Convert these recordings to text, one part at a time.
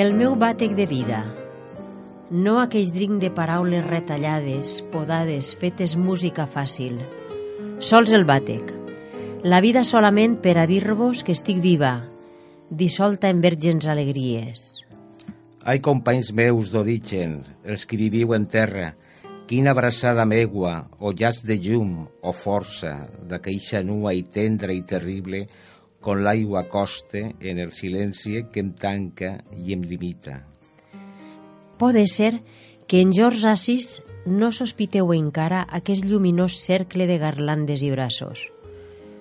El meu bàtec de vida. No aquell drink de paraules retallades, podades, fetes música fàcil. Sols el bàtec. La vida solament per a dir-vos que estic viva, dissolta en vergens alegries. Ai, companys meus d'origen, els que viviu en terra, quina abraçada megua, o llaç de llum, o força, d'aqueixa nua i tendra i terrible, con l'aigua coste en el silenci que em tanca i em limita. Pode ser que en George Assis no sospiteu encara aquest lluminós cercle de garlandes i braços.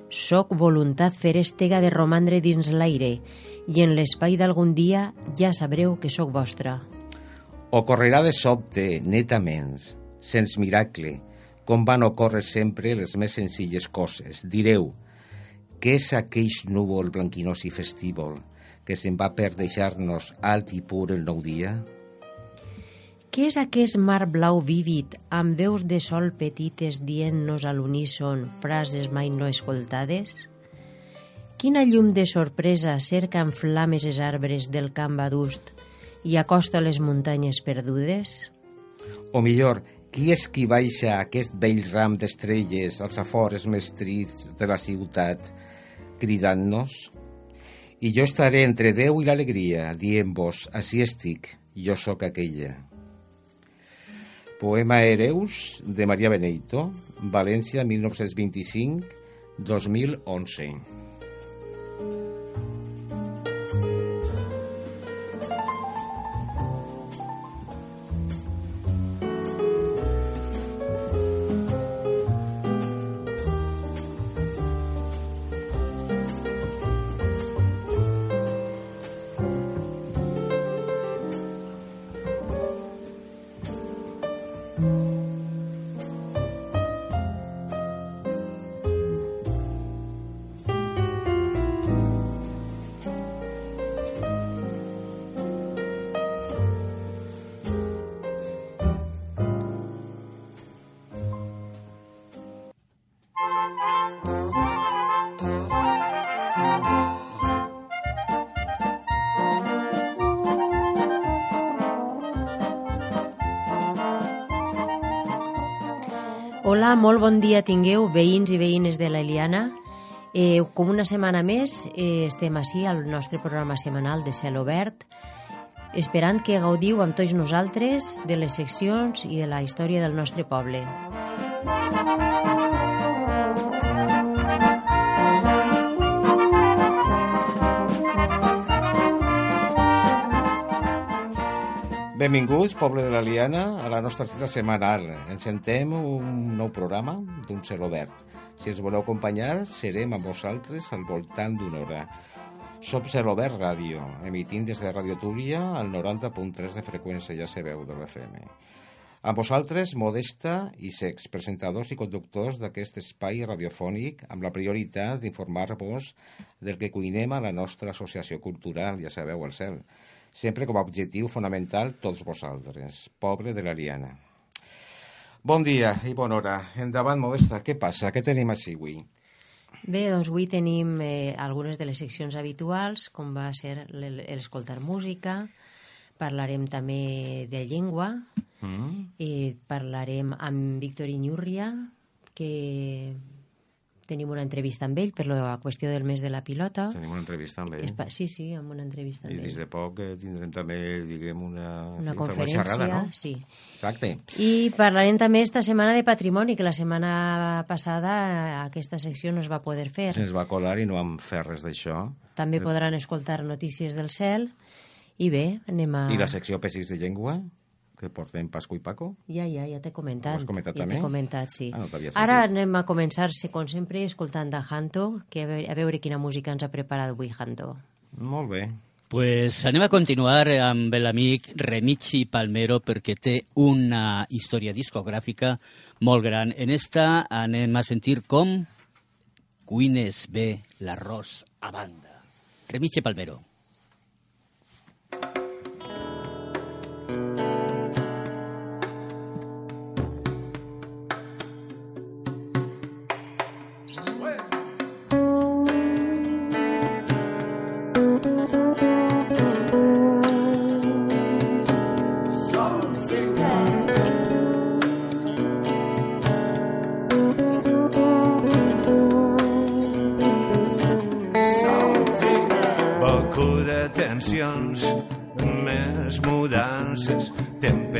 Soc voluntat ferèstega de romandre dins l'aire i en l'espai d'algun dia ja sabreu que sóc vostra. Ocorrerà de sobte, netaments, sens miracle, com van ocórrer sempre les més senzilles coses. Direu, què és aquell núvol blanquinós i festívol que se'n va per deixar-nos alt i pur el nou dia? Què és aquest mar blau vívid amb veus de sol petites dient-nos a l'uníson frases mai no escoltades? Quina llum de sorpresa cerca en flames els arbres del camp adust i acosta les muntanyes perdudes? O millor, qui és qui baixa aquest vell ram d'estrelles als afores més trists de la ciutat, cridant-nos? I jo estaré entre Déu i l'alegria, dient-vos, així estic, jo sóc aquella. Poema Ereus, de Maria Beneito, València, 1925, 2011. dia tingueu veïns i veïnes de la Eliana, eh, com una setmana més eh, estem així al nostre programa setmanal de Cel Obert, esperant que gaudiu amb tots nosaltres de les seccions i de la història del nostre poble. Música Benvinguts, poble de l'Aliana, a la nostra cita setmanal. Ens sentem un nou programa d'un cel obert. Si ens voleu acompanyar, serem amb vosaltres al voltant d'una hora. Som Cel Obert Ràdio, emitint des de Radio Túria al 90.3 de freqüència, ja sabeu, de l'FM. Amb vosaltres, Modesta i Sex, presentadors i conductors d'aquest espai radiofònic, amb la prioritat d'informar-vos del que cuinem a la nostra associació cultural, ja sabeu, el cel sempre com a objectiu fonamental tots vosaltres, poble de l'Ariana. Bon dia i bona hora. Endavant, Modesta, què passa? Què tenim així avui? Bé, doncs avui tenim eh, algunes de les seccions habituals, com va ser l'escoltar música, parlarem també de llengua, mm. i parlarem amb Víctor Iñurria, que tenim una entrevista amb ell per la qüestió del mes de la pilota. Tenim una entrevista amb ell. Sí, sí, amb una entrevista amb I ell. des de poc eh, tindrem també, diguem, una, una conferència, xerrada, no? sí. Exacte. I parlarem també esta setmana de patrimoni, que la setmana passada aquesta secció no es va poder fer. Se'ns va colar i no vam fer res d'això. També podran escoltar notícies del cel. I bé, anem a... I la secció P6 de llengua? Que portem Pasco i Paco? Ja, ja, ja t'he comentat. Ho has comentat ja també? t'he comentat, sí. Ah, no Ara anem a començar, com sempre, escoltant a Hanto, que a veure, a veure quina música ens ha preparat avui Hanto. Molt bé. Pues anem a continuar amb l'amic Remichi Palmero perquè té una història discogràfica molt gran. En esta anem a sentir com cuines bé l'arròs a banda. Remichi Palmero.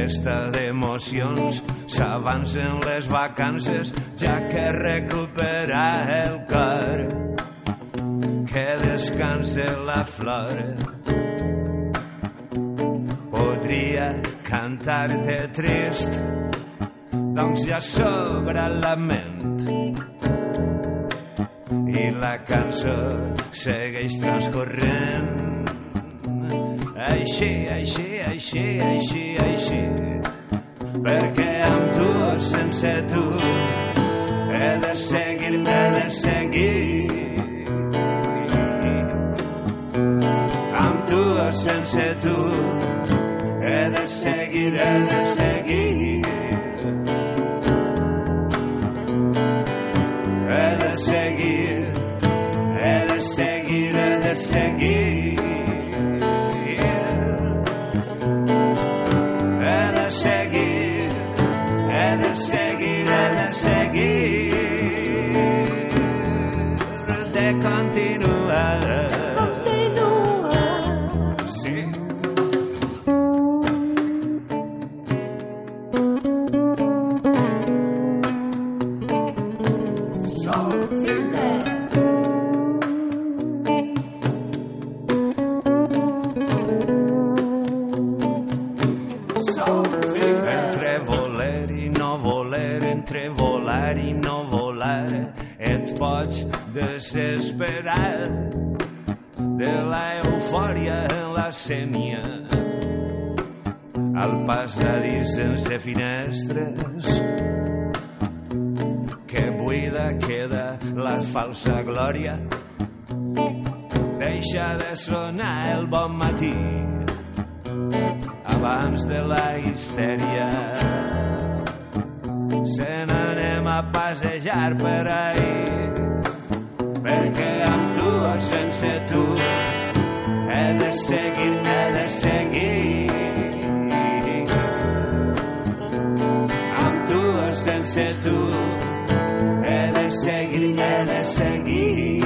Tempesta d'emocions, s'avancen les vacances, ja que recupera el cor, que descanse la flor. Podria cantar-te trist, doncs ja sobra la ment. I la cançó segueix transcorrent així, així, així, així, així. Perquè amb tu o sense tu he de seguir, he de seguir. Amb tu o sense tu he de seguir, he de seguir. De finestres. Que buida queda la falsa glòria. Deixa de sonar el bon matí. Abans de la histèria. Se n'anem a passejar per ahí, perquè amb tu o sense tu. He de seguir, he de seguir. Seguir, de seguir.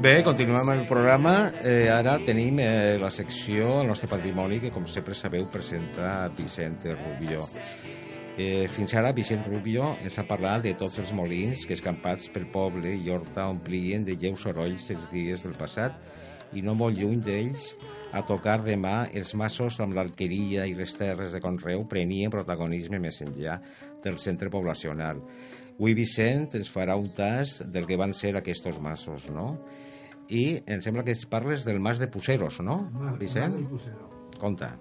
Bé, continuem el programa. Eh, ara tenim eh, la secció, el nostre patrimoni, que com sempre sabeu presenta Vicent Rubio. Eh, fins ara Vicent Rubio ens ha parlat de tots els molins que escampats pel poble i horta omplien de lleus sorolls els dies del passat i no molt lluny d'ells a tocar de mà els massos amb l'alqueria i les terres de conreu prenien protagonisme més enllà del centre poblacional. Avui Vicent ens farà un tas del que van ser aquests massos, no? I em sembla que es parles del mas de Puseros, no, Vicent? El Pusero. Conta.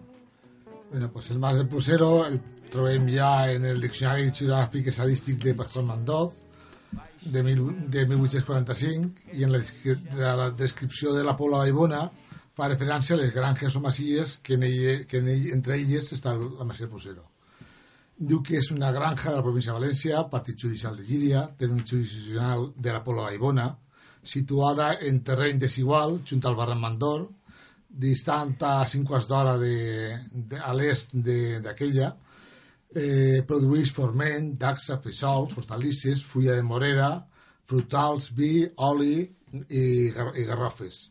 Bueno, pues el mas de Pusero el trobem ja en el Diccionari Geogràfic Estadístic de Pasqual Mandot de, mil, de 1845 i en la, de la descripció de la Pobla Baibona fa referència a les granges o masies que, en ell, que en ell, entre elles està la masia Pusero. Diu que és una granja de la província de València, partit judicial de Llíria, terme jurisdiccional de la Pobla Baibona, situada en terreny desigual, junt al barranc Mandor, distant a 5 quarts d'hora de, a l'est d'aquella, eh, produeix forment, daxa, fesols, hortalisses, fulla de morera, frutals, vi, oli i, i garrofes.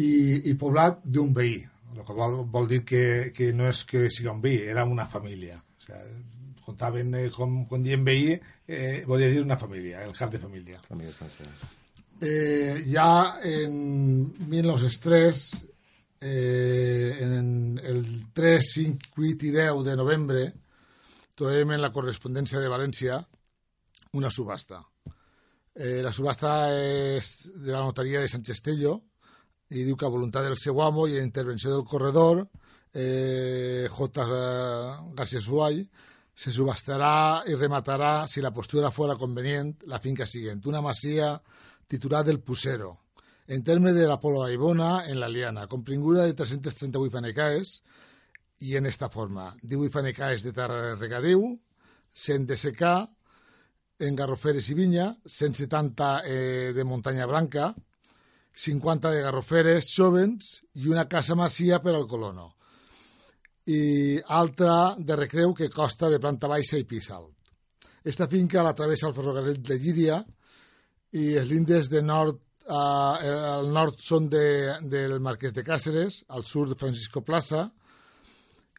I, i poblat d'un veí, el que vol, vol dir que, que no és que sigui un veí, era una família. O sea, contaven, eh, com, quan diem veí, eh, volia dir una família, el cap de família. Està sent. Eh, ja en 1903, eh, en el 3, 5, 8 i 10 de novembre, trobem en la correspondència de València una subhasta. Eh, la subhasta és de la notaria de Sant Cestello i diu que a voluntat del seu amo i a intervenció del corredor, eh, J. García Suay, se subhastará y rematará, si la postura fuera conveniente, la finca siguiente. Una masía titular del Pusero, en termes de la Polo Aibona, en la Liana, compringuda de 338 fanecaes, i en esta forma. 18 fanecaes de terra de regadiu, 100 de secà, en garroferes i vinya, 170 eh, de muntanya blanca, 50 de garroferes jovens i una casa masia per al colono. I altra de recreu que costa de planta baixa i pis alt. Esta finca la travessa el ferrocarril de Llíria i els lindes de nord uh, al nord són de, del Marquès de Càceres, al sud Francisco Plaza,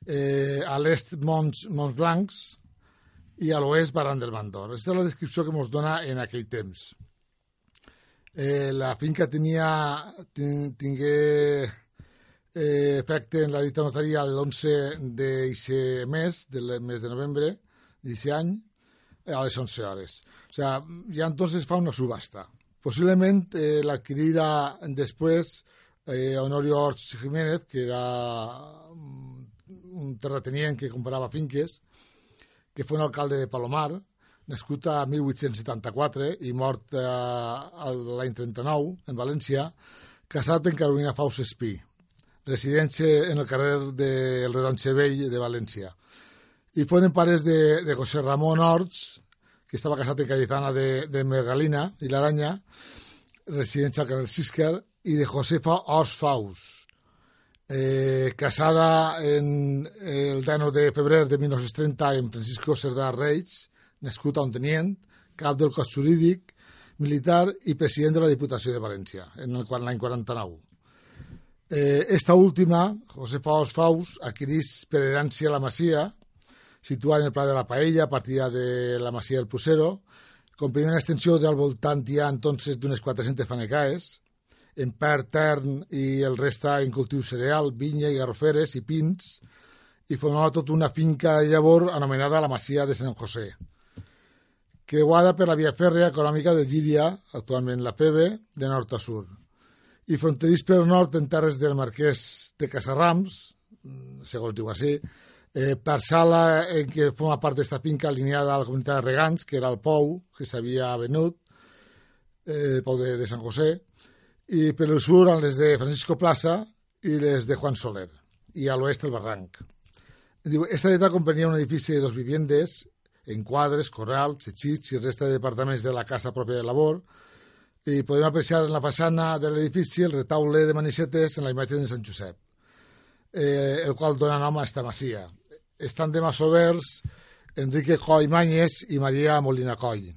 eh, a l'est Monts, Monts Blancs i a l'oest Baran del Mandor. Aquesta és la descripció que ens dona en aquell temps. Eh, la finca tenia, tin, tingué eh, efecte en la dita notaria l'11 d'aquest mes, del mes de novembre d'aquest any, a les 11 hores. O sigui, ja entonces fa una subhasta. Possiblement eh, l'adquirida després eh, Honorio Orts Jiménez, que era un terratenient que comprava finques, que fue un alcalde de Palomar, nascut a 1874 i mort eh, l'any 39, en València, casat amb Carolina Faus Espí, residència en el carrer del de Redonxe Vell de València. I foren pares de, de José Ramón Orts, que estava casat amb Cayetana de, de Mergalina i l'Aranya, residència al carrer Siscar, i de Josefa Os Faus, eh, casada en el 10 de febrer de 1930 amb Francisco Cerdà Reig, nascut a Ontenient, cap del cos jurídic, militar i president de la Diputació de València, en l'any 49. Eh, esta última, Josefa Os Faus, adquirís per herència la Masia, situada en el Pla de la Paella, a partir de la Masia del Pusero, comprenent una extensió del voltant ja entonces d'unes 400 fanecaes, en per tern i el resta en cultiu cereal, vinya i garroferes i pins, i formava tota una finca de llavor anomenada la Masia de Sant José, creuada per la via fèrrea econòmica de Llíria, actualment la PEBE, de nord a sud, i fronterís per nord en terres del marquès de Casarrams, segons diu així, eh, per sala en què forma part d'esta finca alineada a la comunitat de regants, que era el Pou, que s'havia venut, eh, Pou de, de Sant José, i per el sud en les de Francisco Plaza i les de Juan Soler, i a l'oest el Barranc. Diu, esta deta comprenia un edifici de dos viviendes, enquadres, corrals, xechits i resta de departaments de la casa pròpia de labor, i podem apreciar en la façana de l'edifici el retaule de manicetes en la imatge de Sant Josep, eh, el qual dona nom a esta masia. Estan de masovers Enrique Coll Mañez i Maria Molina Coll.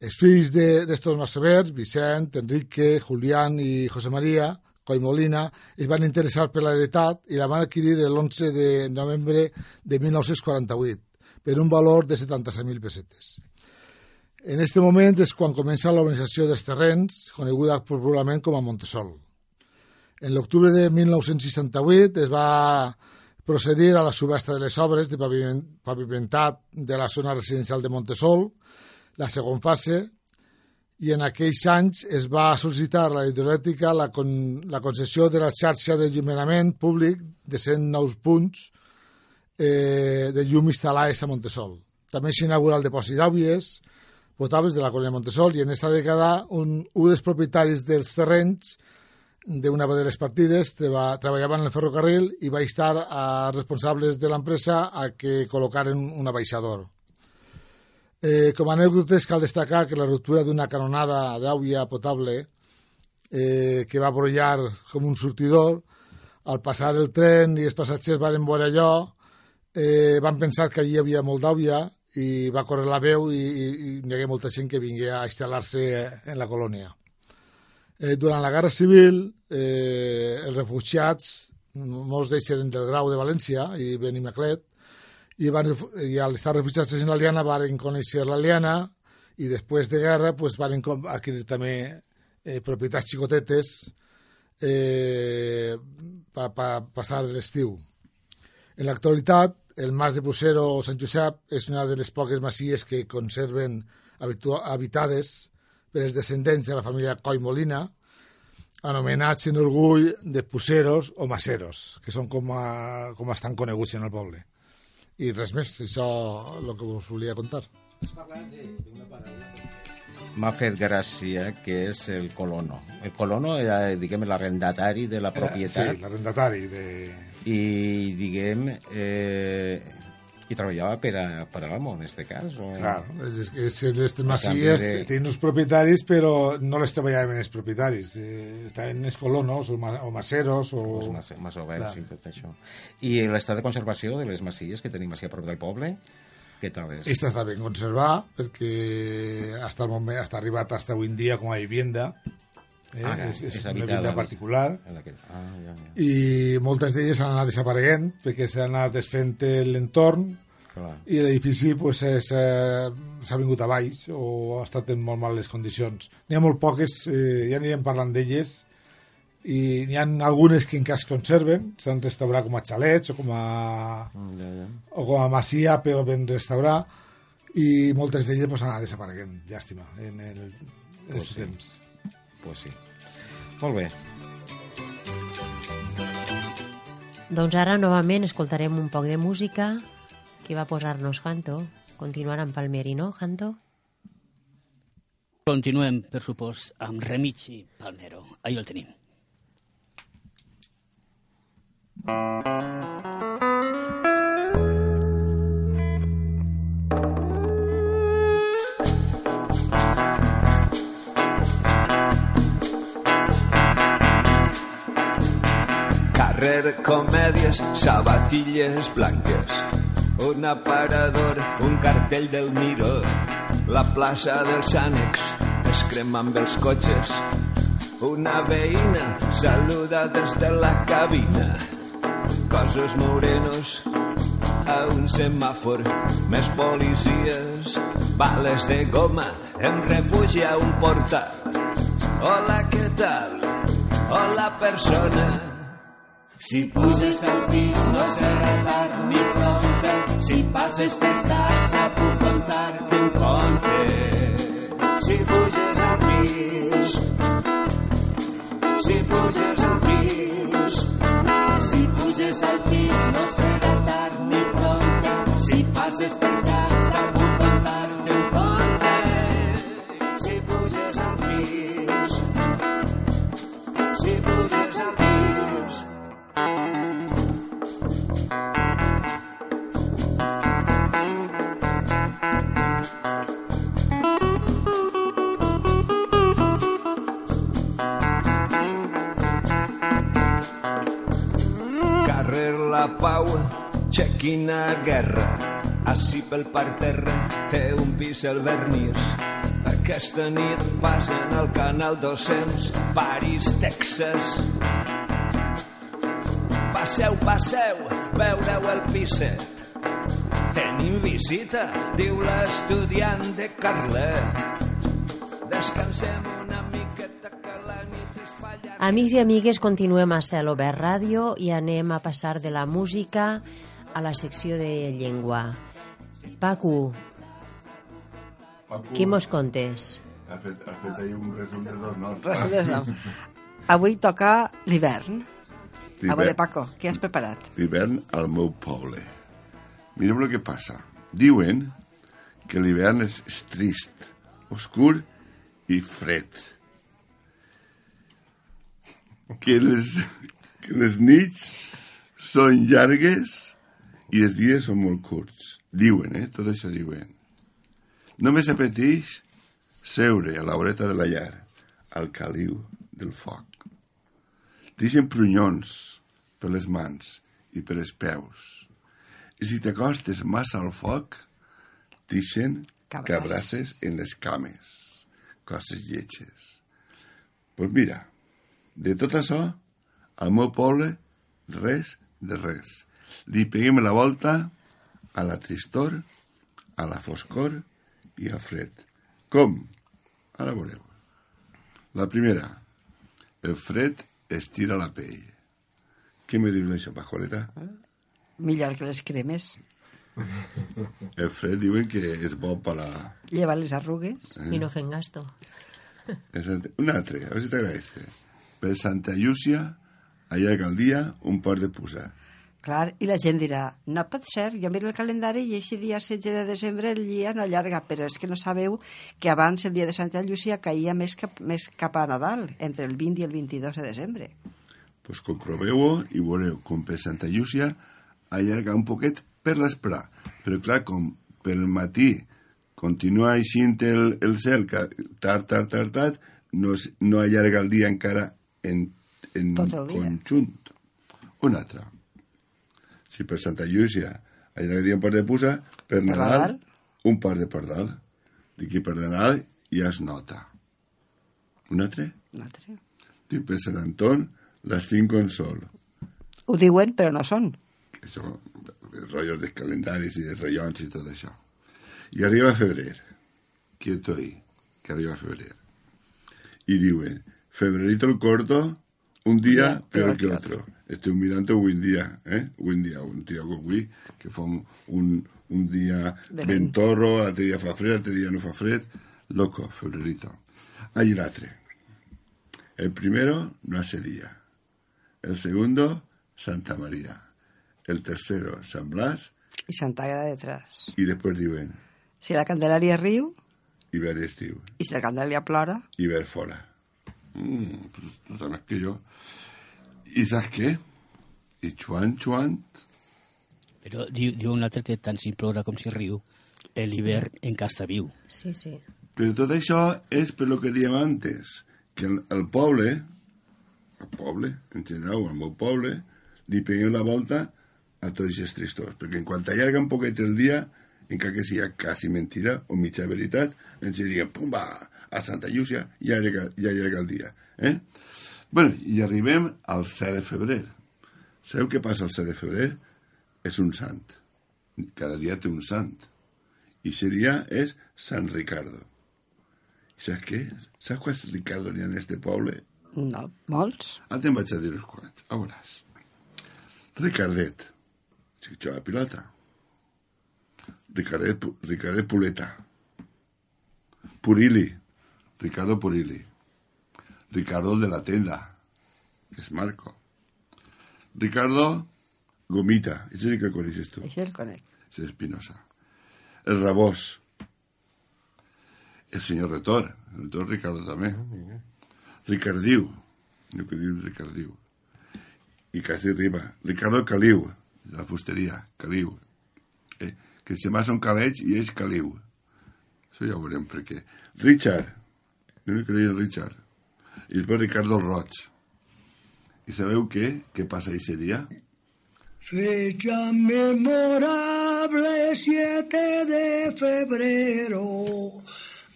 Els fills d'estos de, masovers, Vicent, Enrique, Julián i José María Coll Molina, es van interessar per la heretat i la van adquirir l'11 de novembre de 1948 per un valor de 76.000 pessetes. En aquest moment és quan comença l'organització dels terrens, coneguda popularment com a Montesol. En l'octubre de 1968 es va procedir a la subhasta de les obres de pavimentat de la zona residencial de Montesol, la segona fase, i en aquells anys es va sol·licitar a la hidroelèctrica la, con, la concessió de la xarxa de llumenament públic de 100 nous punts eh, de llum instal·lades a Montesol. També s'inaugura el depòsit d'àvies potables de la colònia Montesol i en aquesta dècada un, un dels propietaris dels terrenys d'una de les partides treba, treballava en el ferrocarril i va estar a responsables de l'empresa a que col·locaren un abaixador. Eh, com a anècdotes cal destacar que la ruptura d'una canonada d'aigua potable eh, que va brollar com un sortidor, al passar el tren i els passatgers van veure allò, eh, van pensar que hi havia molt d'aigua i va córrer la veu i, i, i hi hagué molta gent que vingué a instal·lar-se en la colònia. Eh, durant la Guerra Civil, eh, els refugiats, molts eren del Grau de València i Benimaclet, i, van, i al estar refugiats en l'Aliana van conèixer l'Aliana i després de guerra pues, van adquirir també eh, propietats xicotetes eh, per pa, pa passar l'estiu. En l'actualitat, el Mas de Bucero o Sant Josep és una de les poques masies que conserven habitades per els descendents de la família Coll Molina, anomenats en orgull de puceros o maseros, que són com, a, com estan coneguts en el poble. I res més, això el que us volia contar. M'ha fet gràcia que és el colono. El colono era, diguem, l'arrendatari de la propietat. Sí, l'arrendatari de... I, diguem, eh, i treballava per a, per a l'amo, en aquest cas. O... Claro, és, és, les masies de... tenen uns propietaris, però no les treballaven els propietaris. Eh, estaven els colonos o, ma, o maseros o... Els mas, masovers i tot això. I l'estat de conservació de les masies que tenim així a prop del poble? Què tal és? Esta està ben conservat perquè hasta el moment, hasta arribat hasta avui en dia com a vivienda. Eh? Ara, és, és, és una vivienda particular. Ah, ja, ja. I moltes d'elles han anat desapareguent perquè s'han anat desfent l'entorn i l'edifici pues, eh, s'ha vingut a baix o ha estat en molt males condicions. N'hi ha molt poques, eh, ja anirem parlant d'elles, i n'hi ha algunes que encara es conserven, s'han restaurat com a xalets o com a, Mm, Ja, ja. o com a masia, però ben restaurar, i moltes d'elles pues, han anat desapareguent, llàstima, en el, en Pues sí. temps. Pues sí. Molt bé. Doncs ara novament escoltarem un poc de música que va posar-nos Janto. Continuar amb Palmieri, no, Janto? Continuem, per supost, amb Remichi Palmero. Ahí el tenim. Carrer, comèdies, sabatilles blanques. Un aparador, un cartell del Miró. La plaça dels ànecs es crema amb els cotxes. Una veïna saluda des de la cabina. Cosos morenos a un semàfor. Més policies, bales de goma. Em refugi a un portal. Hola, què tal? Hola, persona. Si puges al pis no serà tard ni prompte. Si passes per casa puc contar-te un conte. Si puges al pis, si puges al pis, Pau, Xequina Guerra. Així pel parterre té un pis el vernís. Aquesta nit passen al canal 200, París, Texas. Passeu, passeu, veureu el piset. Tenim visita, diu l'estudiant de Carlet. Descansem una miqueta Amics i amigues, continuem a Cel Obert Ràdio i anem a passar de la música a la secció de llengua. Paco, Paco, què mos contes? ha fet, ha fet ahir un resum de dos noms. Res de no. Avui toca l'hivern. A veure, Paco, què has preparat? l'hivern al meu poble. Mirem el que passa. Diuen que l'hivern és, és trist, oscur i fred. Que les, que les nits són llargues i els dies són molt curts. Diuen, eh? Tot això diuen. Només apeteix seure a l'horeta de la llar, al caliu del foc. Deixen prunyons per les mans i per els peus. I si t'acostes massa al foc, deixen Cabrasses. en les cames. Coses lletges. Pues mira, de tot això, al meu poble, res de res. Li peguem la volta a la tristor, a la foscor i al fred. Com? Ara veureu. La primera, el fred estira la pell. Què me dius d'això, Pascualeta? Millor que les cremes. El fred diuen que és bo per a... Lleva les arrugues. I no fent gasto. És un altre, a veure si t'agrada este. Per Santa Llúcia, allarga el dia un port de pusa. Clar, i la gent dirà, no pot ser, jo miro el calendari i aquest dia 16 de desembre el dia no allarga, però és que no sabeu que abans el dia de Santa Llúcia caïa més cap, més cap a Nadal, entre el 20 i el 22 de desembre. pues comproveu-ho i veureu com per Santa Llúcia allarga un poquet per l'esprà. Però clar, com per el matí continua eixint el, el cel, que tard, tard, tard, tard, no, no allarga el dia encara en, en Tot el dia. conjunt. Un altre. Si per Santa Llúcia Allà que diuen par de puça, per Nadal, Nadal? un par de pardal. Dic que per Nadal ja es nota. Un altre? Un altre. Dic per Sant Anton, les cinc con sol. Ho diuen, però no són. Això, rotllos dels calendaris i dels rellons i tot això. I arriba febrer. Quieto ahí, que arriba febrer. Y diuen, febrerito el corto, un día peor que otro. Estoy mirando un día, ¿eh? Un día, un día con Wii, que fa un, un, un día De ventorro, l'altre dia fa fred, l'altre dia no fa fred. Loco, febrerito. Hay l'altre. El primero no hace día. El segundo, Santa María. El tercero, San Blas. I Santa Agueda detrás. Y después diuen, Si la Candelària riu Iber estiu, i si la Candelària plora, Iber fora. Mm, pues, tú sabes que yo. ¿Y sabes qué? Y Chuan Chuan, Però diu, diu un altre que tant si plora com si riu, l'hivern en viu. Sí, sí. Però tot això és per lo que dèiem antes, que el, el poble, el poble, en general, el meu poble, li peguem la volta a tots aquests tristors, perquè en quant allarga un poquet el dia, encara que sigui quasi mentira o mitja veritat, ens diguem, pum, va, a Santa Llúcia, ja llega, ja llega el dia. Eh? bueno, i arribem al 7 de febrer. Sabeu què passa el 7 de febrer? És un sant. Cada dia té un sant. I ese dia és Sant Ricardo. I saps què? Saps quants Ricardo n'hi ha en este poble? no, molts. Ara te'n vaig a dir uns quants. A veuràs. Ricardet. Juga a pilota. Ricardet, Ricardet Puleta. Purili. Ricardo Purili. Ricardo el de la tenda, que és Marco. Ricardo Gomita. Ese sí que coneixes tu. Això el conec. Es Espinosa. El Rabós. El senyor Retor. El Retor Ricardo també. Ricardiu. No que diu Ricardiu. I quasi arriba. Ricardo Caliu. De la fusteria. Caliu. Eh, que se mà són Caleix i és Caliu. Això ja ho veurem per què. Richard. No que deia Richard. I després Ricardo el Roig. I sabeu què? Què passa aquest dia? Fecha memorable 7 de febrero,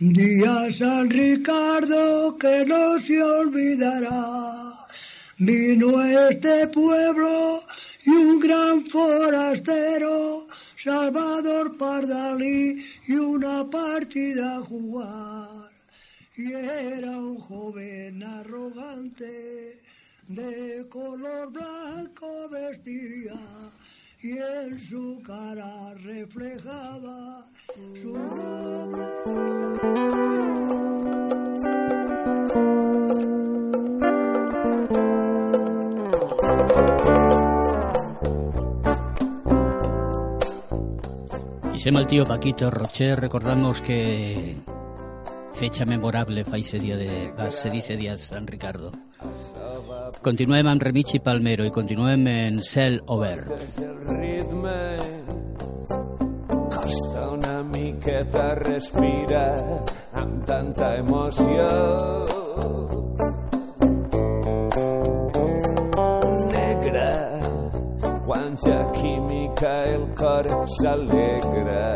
día San Ricardo que no se olvidará. Vino a este pueblo y un gran forastero, Salvador Pardalí, y una partida a jugar. Y era un joven arrogante, de color blanco vestía, y en su cara reflejaba su Y se el tío Paquito Rocher, recordamos que fecha memorable fa ese día de, va ser ese día de San Ricardo. Continuem amb Remig i Palmero i continuem en Cel Obert. el ritme costa una miqueta respirar amb tanta emoció negra quan ja química el cor s'alegra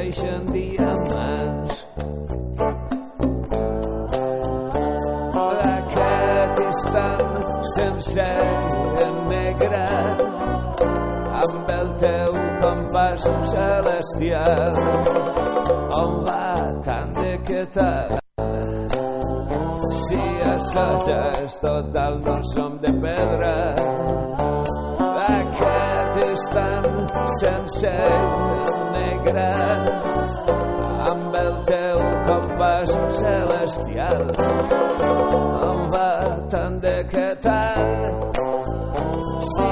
derreteixen diamants aquest instant sencer en negre amb el teu compàs celestial on va tant de que tal si ja és total no som de pedra. Aquest instant sencer negre amb el teu compàs celestial. On va tant de que tal si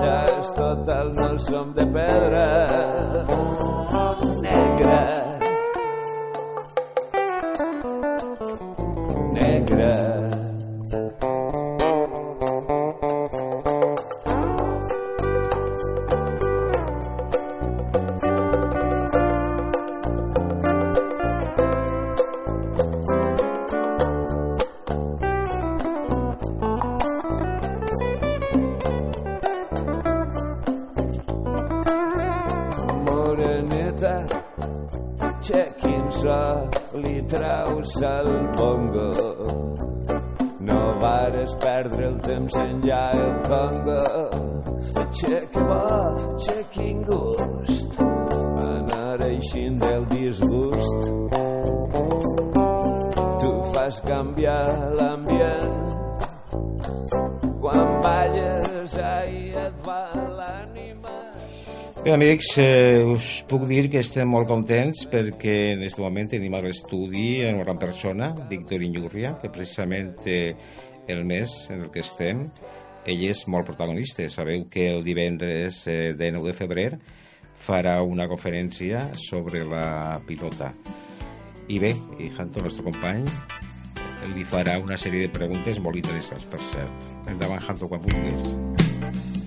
ja és total no som de pedra negra traus el pongo. No vares perdre el temps enllà el congo. Aixeca bo, aixequin gust, anar eixint del disgust. Tu fas canviar l'ambient quan balles ahir et va l'ànima. Bé, amics, eh, us puc dir que estem molt contents perquè en aquest moment tenim a l'estudi una gran persona, Víctor Iñurria, que precisament eh, el mes en el que estem, ell és molt protagonista. Sabeu que el divendres eh, de 9 de febrer farà una conferència sobre la pilota. I bé, i Janto, nostre company, li farà una sèrie de preguntes molt interessants, per cert. Endavant, Janto, quan vulguis.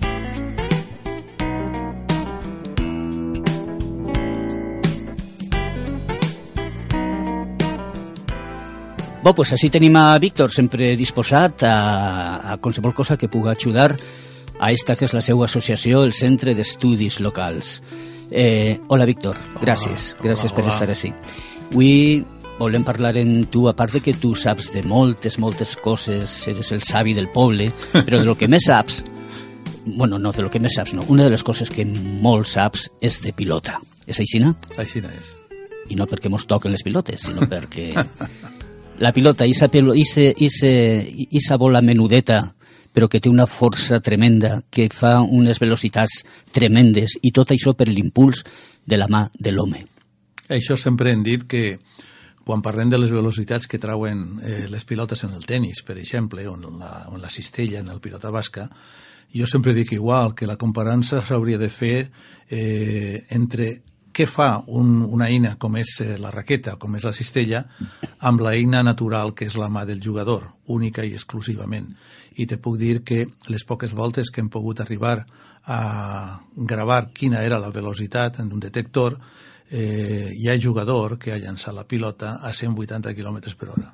Bo, pues així tenim a Víctor sempre disposat a, a qualsevol cosa que pugui ajudar a esta que és la seva associació, el Centre d'Estudis Locals. Eh, hola, Víctor. Gràcies. Hola, Gràcies hola, per hola. estar així. Avui volem parlar en tu, a part de que tu saps de moltes, moltes coses, eres el savi del poble, però de lo que més saps, bueno, no de lo que més saps, no, una de les coses que molt saps és de pilota. És així, no? Així no és. i no perquè mos toquen les pilotes, sinó perquè la pilota, isa, pelo, ise, ise, isa bola menudeta, però que té una força tremenda, que fa unes velocitats tremendes, i tot això per l'impuls de la mà de l'home. Això sempre hem dit que quan parlem de les velocitats que trauen eh, les pilotes en el tennis, per exemple, o en la, o en la cistella, en el pilota basca, jo sempre dic igual, que la comparança s'hauria de fer eh, entre què fa un, una eina com és eh, la raqueta, com és la cistella, amb la eina natural que és la mà del jugador, única i exclusivament. I te puc dir que les poques voltes que hem pogut arribar a gravar quina era la velocitat en un detector, eh, hi ha jugador que ha llançat la pilota a 180 km per hora.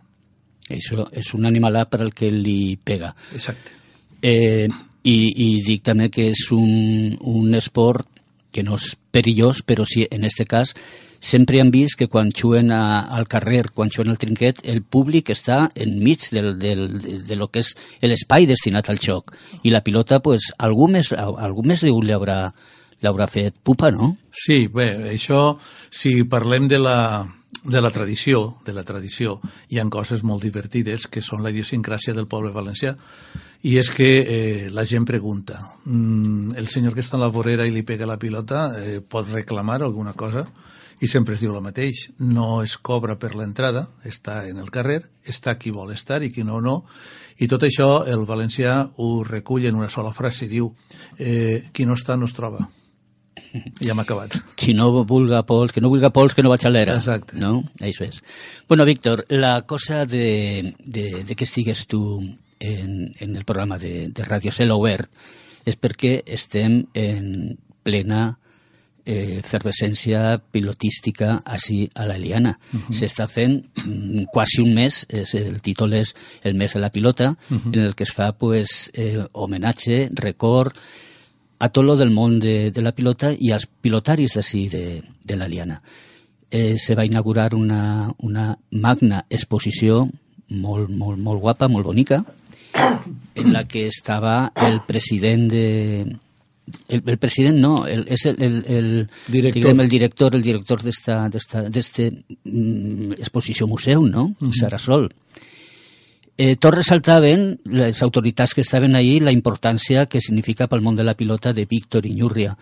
Això és un animalà per al que li pega. Exacte. Eh, i, I dic també que és un, un esport que no és perillós, però sí, en aquest cas, sempre han vist que quan juguen a, al carrer, quan juguen al trinquet, el públic està enmig del, del, de, lo que és l'espai destinat al xoc. I la pilota, pues, algú més, algú més de li haurà, l'haurà fet pupa, no? Sí, bé, això, si parlem de la, de la tradició, de la tradició, hi ha coses molt divertides que són la idiosincràsia del poble valencià i és que eh, la gent pregunta mm, el senyor que està en la vorera i li pega la pilota eh, pot reclamar alguna cosa? I sempre es diu el mateix, no es cobra per l'entrada, està en el carrer, està qui vol estar i qui no, no, i tot això el valencià ho recull en una sola frase, diu eh, qui no està no es troba. Ja m'ha acabat. Qui no vulga pols, que no vulga pols, que no vaig a l'era. Exacte. No? Això és. Bueno, Víctor, la cosa de, de, de que estigues tu en, en el programa de, de Radio Cel Obert és perquè estem en plena eh, efervescència pilotística així a la Liana. Uh -huh. S'està fent mm, quasi un mes, és, el títol és el mes de la pilota, uh -huh. en el que es fa pues, eh, homenatge, record, a tot lo del món de, de la pilota i als pilotaris d'ací de, de la Liana. Eh, se va inaugurar una, una magna exposició molt, molt, molt guapa, molt bonica, en la que estava el president de... El, el president no, el, és el, el, el, Director. diguem, el director el director d'esta mm, exposició museu, no? Uh -huh. Sarasol. Eh, tot ressaltaven les autoritats que estaven ahí la importància que significa pel món de la pilota de Víctor Iñurria.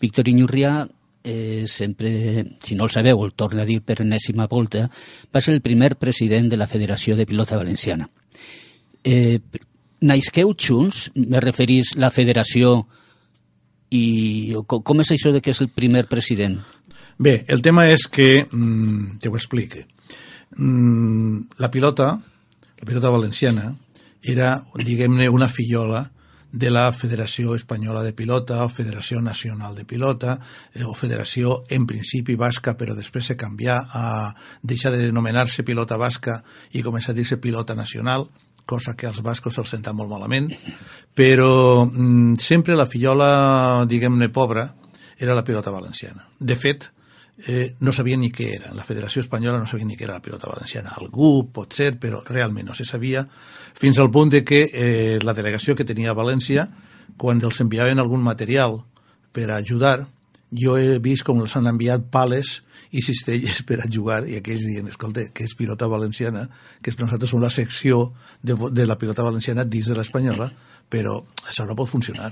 Víctor Iñurria eh, sempre, si no el sabeu, el torno a dir per enèsima volta, va ser el primer president de la Federació de Pilota Valenciana. Eh, naixqueu junts, me referís la federació i com, és això de que és el primer president? Bé, el tema és que, mm, te ho explique, mm, la pilota, la pilota valenciana, era, diguem-ne, una fillola de la Federació Espanyola de Pilota o Federació Nacional de Pilota eh, o Federació en principi basca però després se canvià a deixar de denominar-se pilota basca i començar a dir-se pilota nacional cosa que als bascos se'ls senta molt malament però mm, sempre la fillola diguem-ne pobra era la pilota valenciana de fet eh, no sabien ni què era. La Federació Espanyola no sabia ni què era la pilota valenciana. Algú pot ser, però realment no se sabia, fins al punt de que eh, la delegació que tenia a València, quan els enviaven algun material per ajudar, jo he vist com els han enviat pales i cistelles per a jugar i aquells diuen, escolta, que és pilota valenciana, que nosaltres som la secció de, de la pilota valenciana dins de l'espanyola, però això no pot funcionar.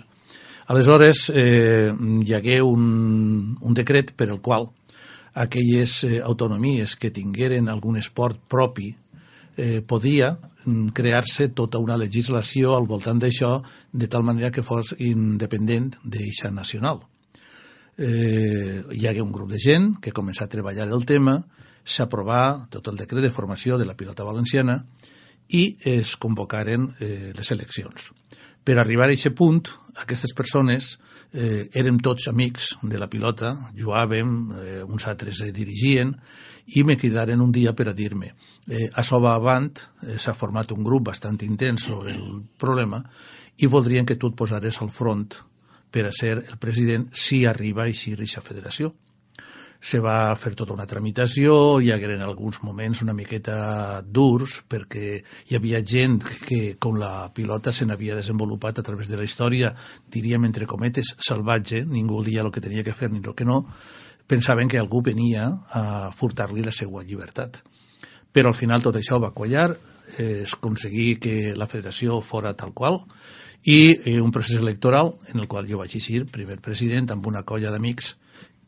Aleshores, eh, hi hagué un, un decret per el qual aquelles eh, autonomies que tingueren algun esport propi eh, podia mm, crear-se tota una legislació al voltant d'això de tal manera que fos independent d'eixa nacional. Eh, hi hagué un grup de gent que començà a treballar el tema, s'aprovà tot el decret de formació de la pilota valenciana i es convocaren eh, les eleccions. Per arribar a aquest punt, aquestes persones eh, érem tots amics de la pilota, jugàvem, eh, uns altres eh, dirigien, i me cridaren un dia per a dir-me eh, a Soba Avant eh, s'ha format un grup bastant intens sobre el problema i voldrien que tu et posares al front per a ser el president si arriba a eixir aquesta federació. Se va fer tota una tramitació, hi hagueren alguns moments una miqueta durs, perquè hi havia gent que, com la pilota se n'havia desenvolupat a través de la història, diríem entre cometes, salvatge, ningú dia el que tenia que fer ni el que no, pensaven que algú venia a furtar-li la seva llibertat. Però al final tot això va quallar, es aconseguí que la federació fora tal qual, i eh, un procés electoral en el qual jo vaig eixir primer president amb una colla d'amics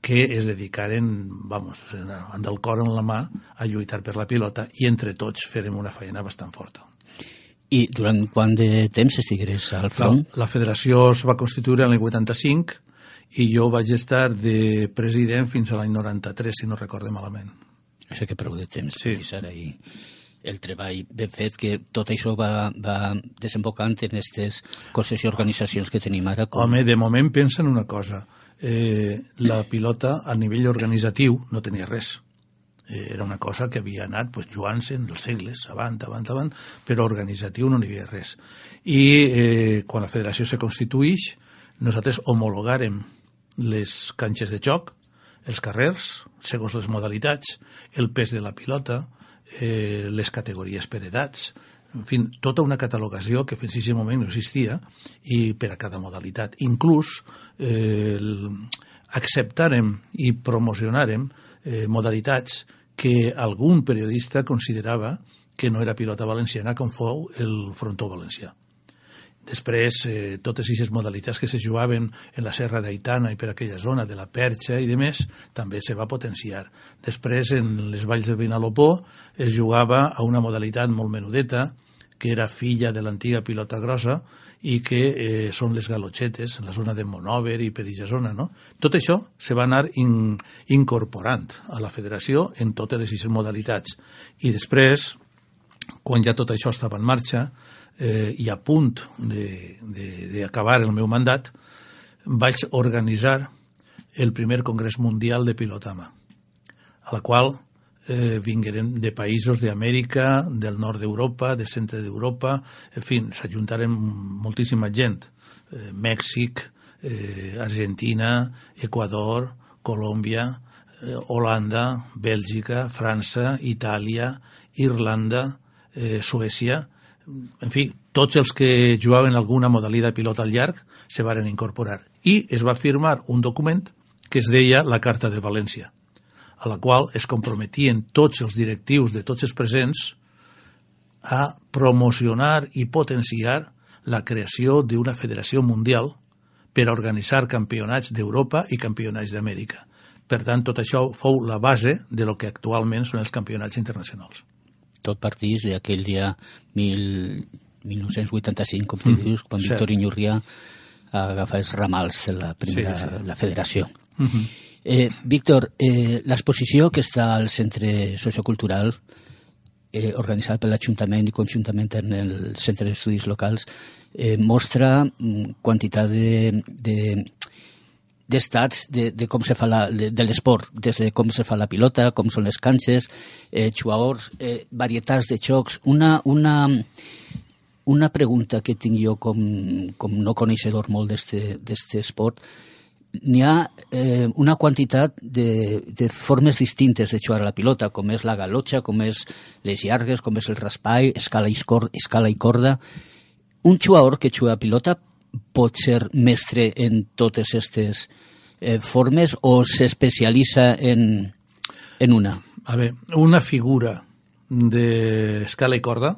que es dedicaren, vamos, amb el cor en la mà a lluitar per la pilota i entre tots farem una feina bastant forta. I durant quant de temps estigueres al front? La, la federació es va constituir en el 85 i jo vaig estar de president fins a l'any 93, si no recorde malament. Això que prou de temps, sí. ara i el treball ben fet, que tot això va, va desembocant en aquestes coses i organitzacions que tenim ara. Com... Home, de moment pensa en una cosa eh, la pilota a nivell organitzatiu no tenia res. Eh, era una cosa que havia anat pues, jugant-se en els segles, avant, avant, avant, però organitzatiu no n'hi havia res. I eh, quan la federació se constituïx, nosaltres homologàrem les canxes de joc, els carrers, segons les modalitats, el pes de la pilota, eh, les categories per edats, en fi, tota una catalogació que fins a aquest moment no existia i per a cada modalitat. Inclús eh, acceptarem i promocionarem eh, modalitats que algun periodista considerava que no era pilota valenciana com fou el frontó valencià. Després, eh, totes aquestes modalitats que se jugaven en la Serra d'Aitana i per aquella zona de la Perxa i de més, també se va potenciar. Després, en les valls del Vinalopó, es jugava a una modalitat molt menudeta, que era filla de l'antiga pilota grossa i que eh, són les galotxetes en la zona de Monover i per aquesta zona. No? Tot això se va anar in, incorporant a la federació en totes les modalitats. I després, quan ja tot això estava en marxa eh, i a punt d'acabar el meu mandat, vaig organitzar el primer Congrés Mundial de Pilotama, a la qual eh, vingueren de països d'Amèrica, del nord d'Europa, de centre d'Europa, en fi, s'ajuntaren moltíssima gent. Eh, Mèxic, eh, Argentina, Equador, Colòmbia, eh, Holanda, Bèlgica, França, Itàlia, Irlanda, eh, Suècia, en fi, tots els que jugaven alguna modalitat de pilota al llarg se varen incorporar. I es va firmar un document que es deia la Carta de València a la qual es comprometien tots els directius de tots els presents a promocionar i potenciar la creació d'una federació mundial per a organitzar campionats d'Europa i campionats d'Amèrica. Per tant, tot això fou la base de lo que actualment són els campionats internacionals. Tot partís d'aquell dia mil, 1985, com mm, dius, quan Víctor Iñurria agafa els ramals de la primera sí, sí. la federació. Mm -hmm. Eh, Víctor, eh, l'exposició que està al Centre Sociocultural, eh, organitzat per l'Ajuntament i conjuntament en el Centre d'Estudis Locals, eh, mostra mm, quantitat de, de d'estats de, de com se fa la, de, de l'esport, des de com se fa la pilota, com són les canxes, eh, jugadors, eh, varietats de xocs. Una, una, una pregunta que tinc jo com, com no coneixedor molt d'este esport, n'hi ha eh, una quantitat de, de formes distintes de jugar a la pilota, com és la galotxa, com és les llargues, com és el raspall, escala i, escala i corda. Un jugador que juga a pilota pot ser mestre en totes aquestes eh, formes o s'especialitza en, en una? A veure, una figura d'escala i corda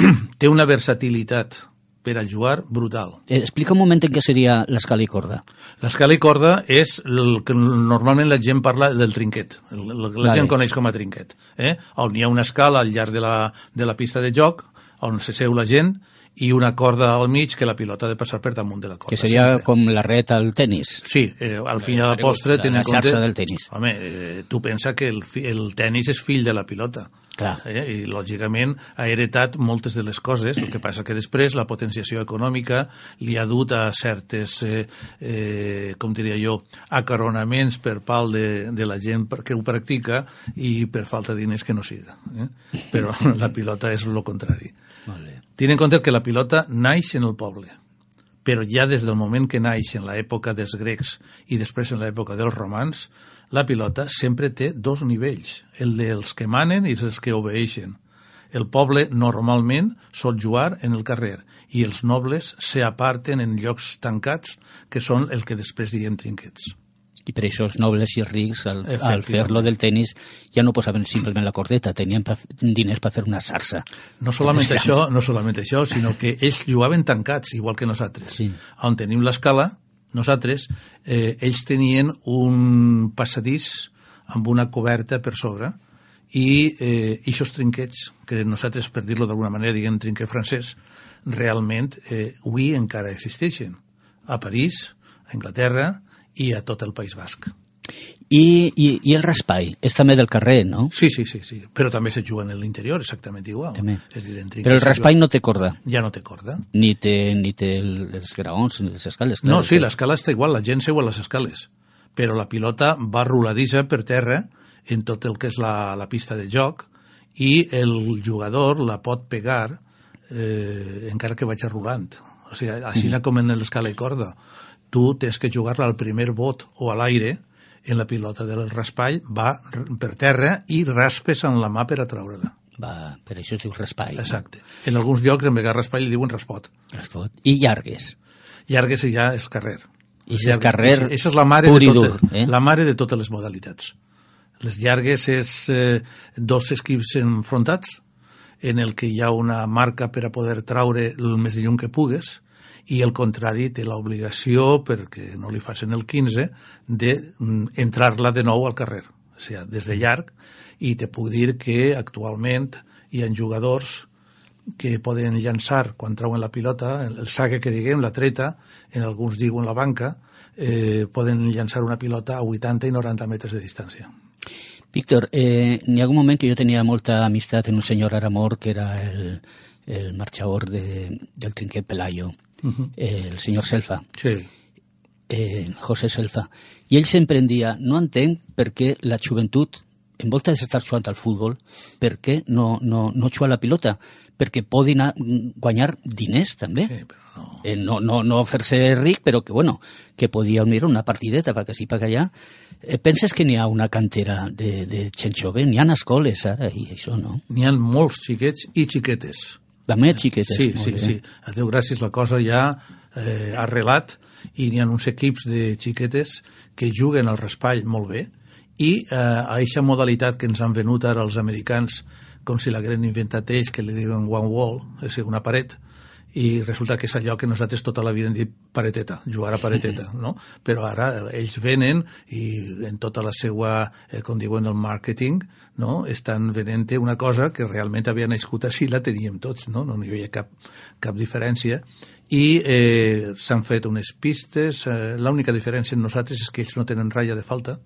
té una versatilitat per a jugar brutal. Eh, explica un moment en què seria l'escala i corda. L'escala i corda és el que normalment la gent parla del trinquet. El, el, la Vale. gent coneix com a trinquet. Eh? On hi ha una escala al llarg de la, de la pista de joc, on se seu la gent, i una corda al mig que la pilota ha de passar per damunt de la corda. Que seria sempre. com la ret al tennis. Sí, eh, al final de la postre... La- la en compte- xarxa del tenis. Home, eh, tu pensa que el, el tennis és fill de la pilota. Clar. Eh? I, lògicament, ha heretat moltes de les coses, el que passa que després la potenciació econòmica li ha dut a certes, eh, eh, com diria jo, acaronaments per pal de, de la gent que ho practica i per falta de diners que no siga. Eh? Però la pilota és el contrari. Molt bé. Tiene en compte que la pilota naix en el poble, però ja des del moment que naix en l'època dels grecs i després en l'època dels romans, la pilota sempre té dos nivells, el dels que manen i els que obeeixen. El poble normalment sol jugar en el carrer i els nobles se aparten en llocs tancats que són el que després diem trinquets. I per això els nobles i els rics, al, al fer-lo del tennis, ja no posaven simplement la cordeta, tenien pa, diners per fer una sarsa. No solament això, no solament això, sinó que ells jugaven tancats, igual que nosaltres. Sí. On tenim l'escala, nosaltres, eh, ells tenien un passadís amb una coberta per sobre i eh, eixos trinquets, que nosaltres, per dir-lo d'alguna manera, diguem trinquet francès, realment eh, avui encara existeixen. A París, a Anglaterra i a tot el País Basc. I, i, I el raspall és també del carrer, no? Sí, sí, sí, sí. però també se juga en l'interior exactament igual. També. És dir, en trinquet Però el raspall no té corda, Ja no té corda. ni té, ni té el, els graons, ni les escales. No, clar, sí, és- l'escala està igual, la gent seu a les escales, però la pilota va roladissa per terra en tot el que és la, la pista de joc i el jugador la pot pegar eh, encara que vagi rolant. O sigui, així mm. com en l'escala i corda. Tu tens que jugar-la al primer bot o a l'aire en la pilota del raspall, va per terra i raspes amb la mà per atraure-la. Va, per això es diu raspall. no? Exacte. En alguns llocs, en vegada raspall, li diuen raspot. Raspot. I llargues. Llargues ja és carrer. I si és carrer Esa és la mare, pur de i dur, eh? la mare de totes les modalitats. Les llargues és eh, dos equips enfrontats, en el que hi ha una marca per a poder traure el més llum que pugues, i el contrari té l'obligació, perquè no li facin el 15, d'entrar-la de nou al carrer, o sigui, des de llarg, i te puc dir que actualment hi ha jugadors que poden llançar quan trauen la pilota, el saque que diguem, la treta, en alguns diuen la banca, eh, poden llançar una pilota a 80 i 90 metres de distància. Víctor, eh, n'hi ha un moment que jo tenia molta amistat en un senyor ara mort que era el, el marxador de, del trinquet Pelayo, uh -huh. el senyor Selfa, Sí, eh, José Selfa. I ell sempre em dia, no entenc per què la joventut, en volta d'estar jugant al futbol, per què no, no, no juga a la pilota? Perquè poden a- guanyar diners, també. sí, però no. eh, no, no, no fer-se ric, però que, bueno, que podia mirar una partideta per que sí, per allà. Eh, penses que n'hi ha una cantera de, de gent jove? N'hi ha escoles ara i això, no? N'hi ha molts xiquets i xiquetes. També xiquetes. Sí, molt sí, bé. sí. A Déu gràcies la cosa ja eh, ha arrelat i n'hi ha uns equips de xiquetes que juguen al raspall molt bé i eh, a aquesta modalitat que ens han venut ara els americans com si l'hagueren inventat ells, que li diuen one wall, és a dir, una paret, i resulta que és allò que nosaltres tota la vida hem dit pareteta, jugar a pareteta, no? Però ara ells venen i en tota la seva, eh, com diuen el màrqueting, no? estan venent una cosa que realment havia nascut així, la teníem tots, no? No hi havia cap, cap diferència. I eh, s'han fet unes pistes, eh, l'única diferència en nosaltres és que ells no tenen ratlla de falta,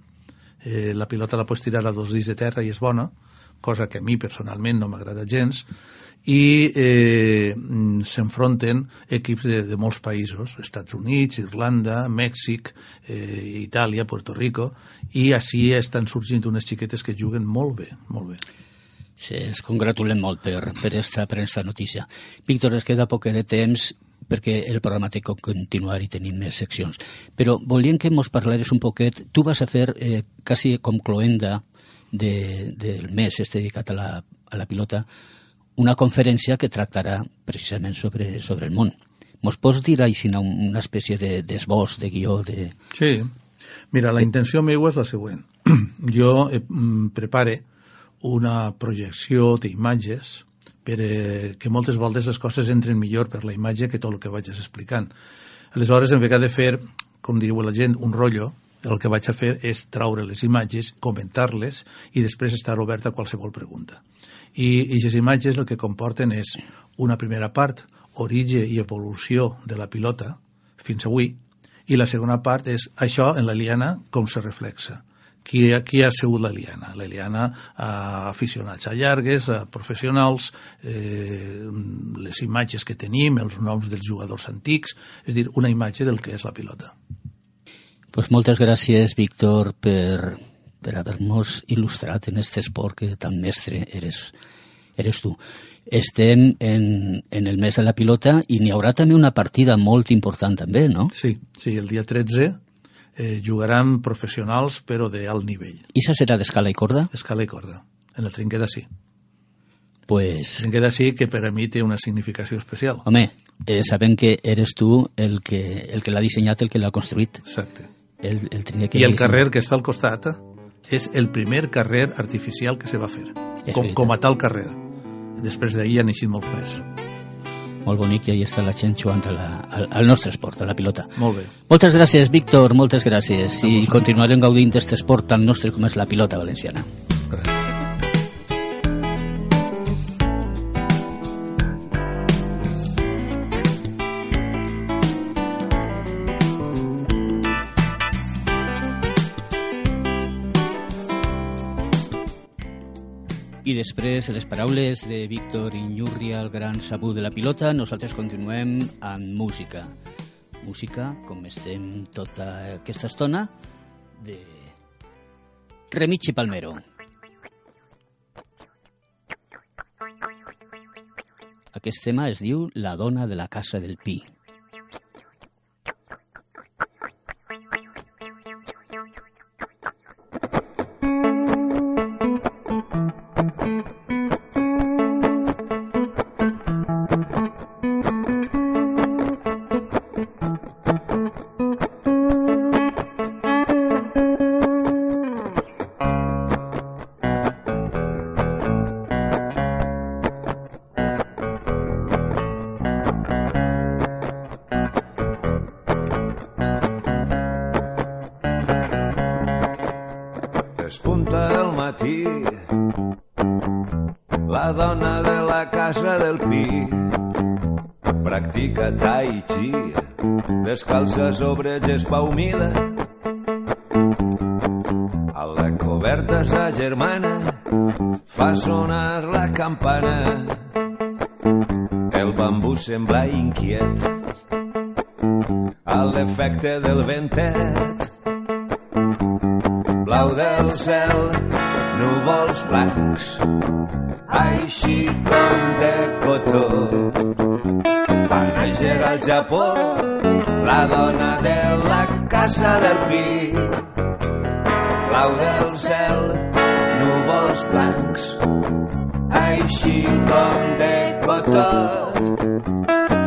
eh, la pilota la pots tirar a dos dits de terra i és bona, cosa que a mi personalment no m'agrada gens, i eh, mm, s'enfronten equips de, de molts països, Estats Units, Irlanda, Mèxic, eh, Itàlia, Puerto Rico, i així estan sorgint unes xiquetes que juguen molt bé, molt bé. Sí, es congratulen molt per, per, esta, per esta notícia. Víctor, es queda poc de temps. perquè el programa té que continuar i tenim més seccions. Però volíem que mos parlares un poquet, tu vas a fer eh, quasi com cloenda de, del mes este dedicat a la, a la pilota, una conferència que tractarà precisament sobre, sobre el món. Mos pots dir així una espècie d'esbós, de, de guió, de... Sí. Mira, la intenció meva és la següent. Jo eh, mm, prepare una projecció d'imatges per eh, que moltes voltes les coses entren millor per la imatge que tot el que vaig explicant. Aleshores, en vegada de fer, com diu la gent, un rotllo, el que vaig a fer és traure les imatges, comentar-les i després estar obert a qualsevol pregunta. I, les imatges el que comporten és una primera part, origen i evolució de la pilota fins avui, i la segona part és això en la liana com se reflexa qui, qui ha sigut l'Eliana? L'Eliana a aficionats a llargues, a professionals, eh, les imatges que tenim, els noms dels jugadors antics, és dir, una imatge del que és la pilota. Pues moltes gràcies, Víctor, per, per haver-nos il·lustrat en aquest esport que tan mestre eres, eres tu. Estem en, en el mes de la pilota i n'hi haurà també una partida molt important també, no? Sí, sí, el dia 13 eh, jugaran professionals però d'alt nivell. I això serà d'escala i corda? Escala i corda, en el trinquet sí. Pues... El trinquet sí que per a mi té una significació especial. Home, eh, sabem que eres tu el que, el que l'ha dissenyat, el que l'ha construït. Exacte. El, el trinquet que I el carrer que està al costat és el primer carrer artificial que se va fer, com, com a tal carrer. Després d'ahir han eixit molts més molt bonic i ahí està la gent jugant al, al nostre esport, a la pilota. Molt bé. Moltes gràcies, Víctor, moltes gràcies. I continuarem gaudint d'aquest esport tan nostre com és la pilota valenciana. Gràcies. Després, les paraules de Víctor Inyurria, el gran sabú de la pilota, nosaltres continuem amb música. Música, com estem tota aquesta estona, de Remichi Palmero. Aquest tema es diu La dona de la casa del Pi. Sobre gespa humida. A la coberta sa germana fa sonar la campana. El bambú sembla inquiet a l'efecte del ventet. Blau del cel, núvols blancs, així com de cotó. Va néixer al Japó la dona de la casa del pi. Blau del cel, núvols blancs, així com de cotó.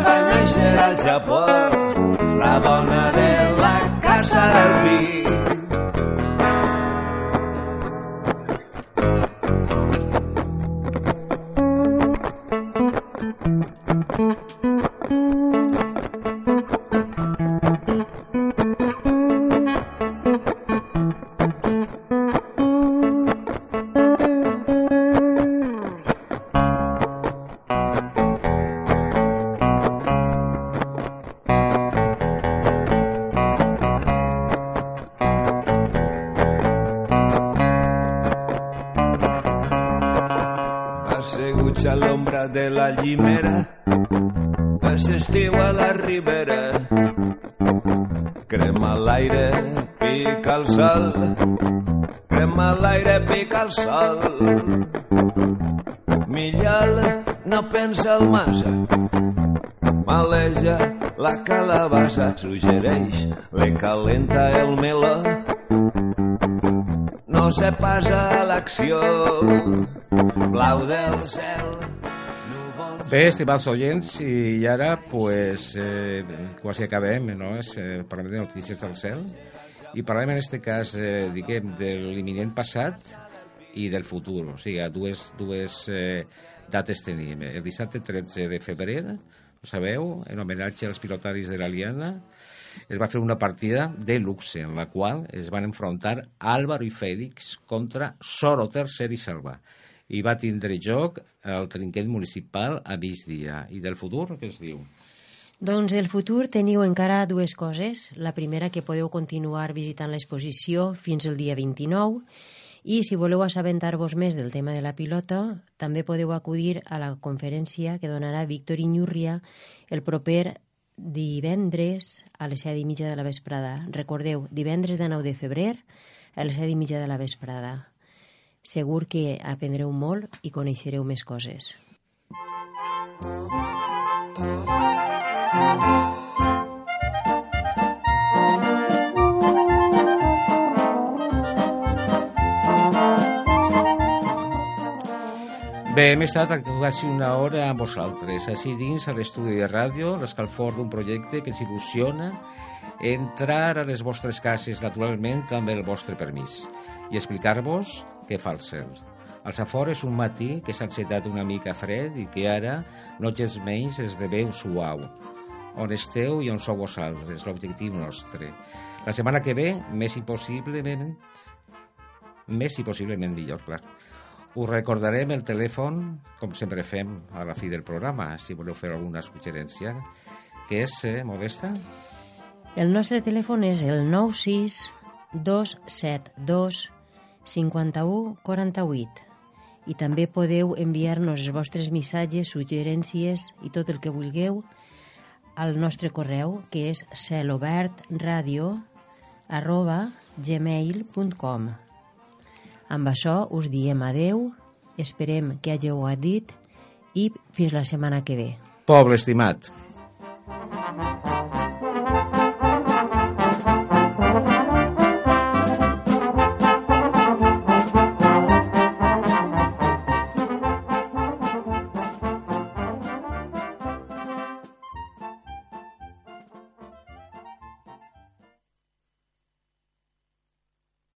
Va néixer al Japó, la dona de la casa del pi. Llimera és estiu a la ribera. Crema l'aire pica el sol. Crema l'aire pica el sol. Millal no pensa el massa. Maleja la calabassa, suggereix, le calenta el meló. No se passa a l'acció, blau del cel, Bé, estimats oients, i ara, pues, eh, quasi acabem, no? És, eh, parlem de notícies del cel, i parlem en este cas, eh, diguem, de l'imminent passat i del futur. O sigui, dues, dues eh, dates tenim. El dissabte 13 de febrer, ho sabeu, en homenatge als pilotaris de l'Aliana, es va fer una partida de luxe en la qual es van enfrontar Álvaro i Fèlix contra Soro Tercer i Salva i va tindre joc el trinquet municipal a migdia. I del futur, què es diu? Doncs el futur teniu encara dues coses. La primera, que podeu continuar visitant l'exposició fins el dia 29 i si voleu assabentar-vos més del tema de la pilota, també podeu acudir a la conferència que donarà Víctor Iñurria el proper divendres a les set i mitja de la vesprada. Recordeu, divendres de 9 de febrer a les set i mitja de la vesprada. Segur que aprendreu molt i coneixereu més coses. Bé, hem estat quasi una hora amb vosaltres, així dins a l'estudi de ràdio, l'escalfor d'un projecte que ens il·lusiona entrar a les vostres cases, naturalment, amb el vostre permís, i explicar-vos què fa el cel. Als afores un matí que s'ha encetat una mica fred i que ara, no gens menys, esdevé un suau. On esteu i on sou vosaltres, l'objectiu nostre. La setmana que ve, més i possiblement, més i possiblement millor, clar. Us recordarem el telèfon, com sempre fem a la fi del programa, si voleu fer alguna suggerència, que és, eh, Modesta? El nostre telèfon és el 96 272 51 48 i també podeu enviar-nos els vostres missatges, suggerències i tot el que vulgueu al nostre correu que és celobertradio arroba gmail.com Amb això us diem adeu, esperem que hàgiu dit i fins la setmana que ve. Poble estimat. Thank you.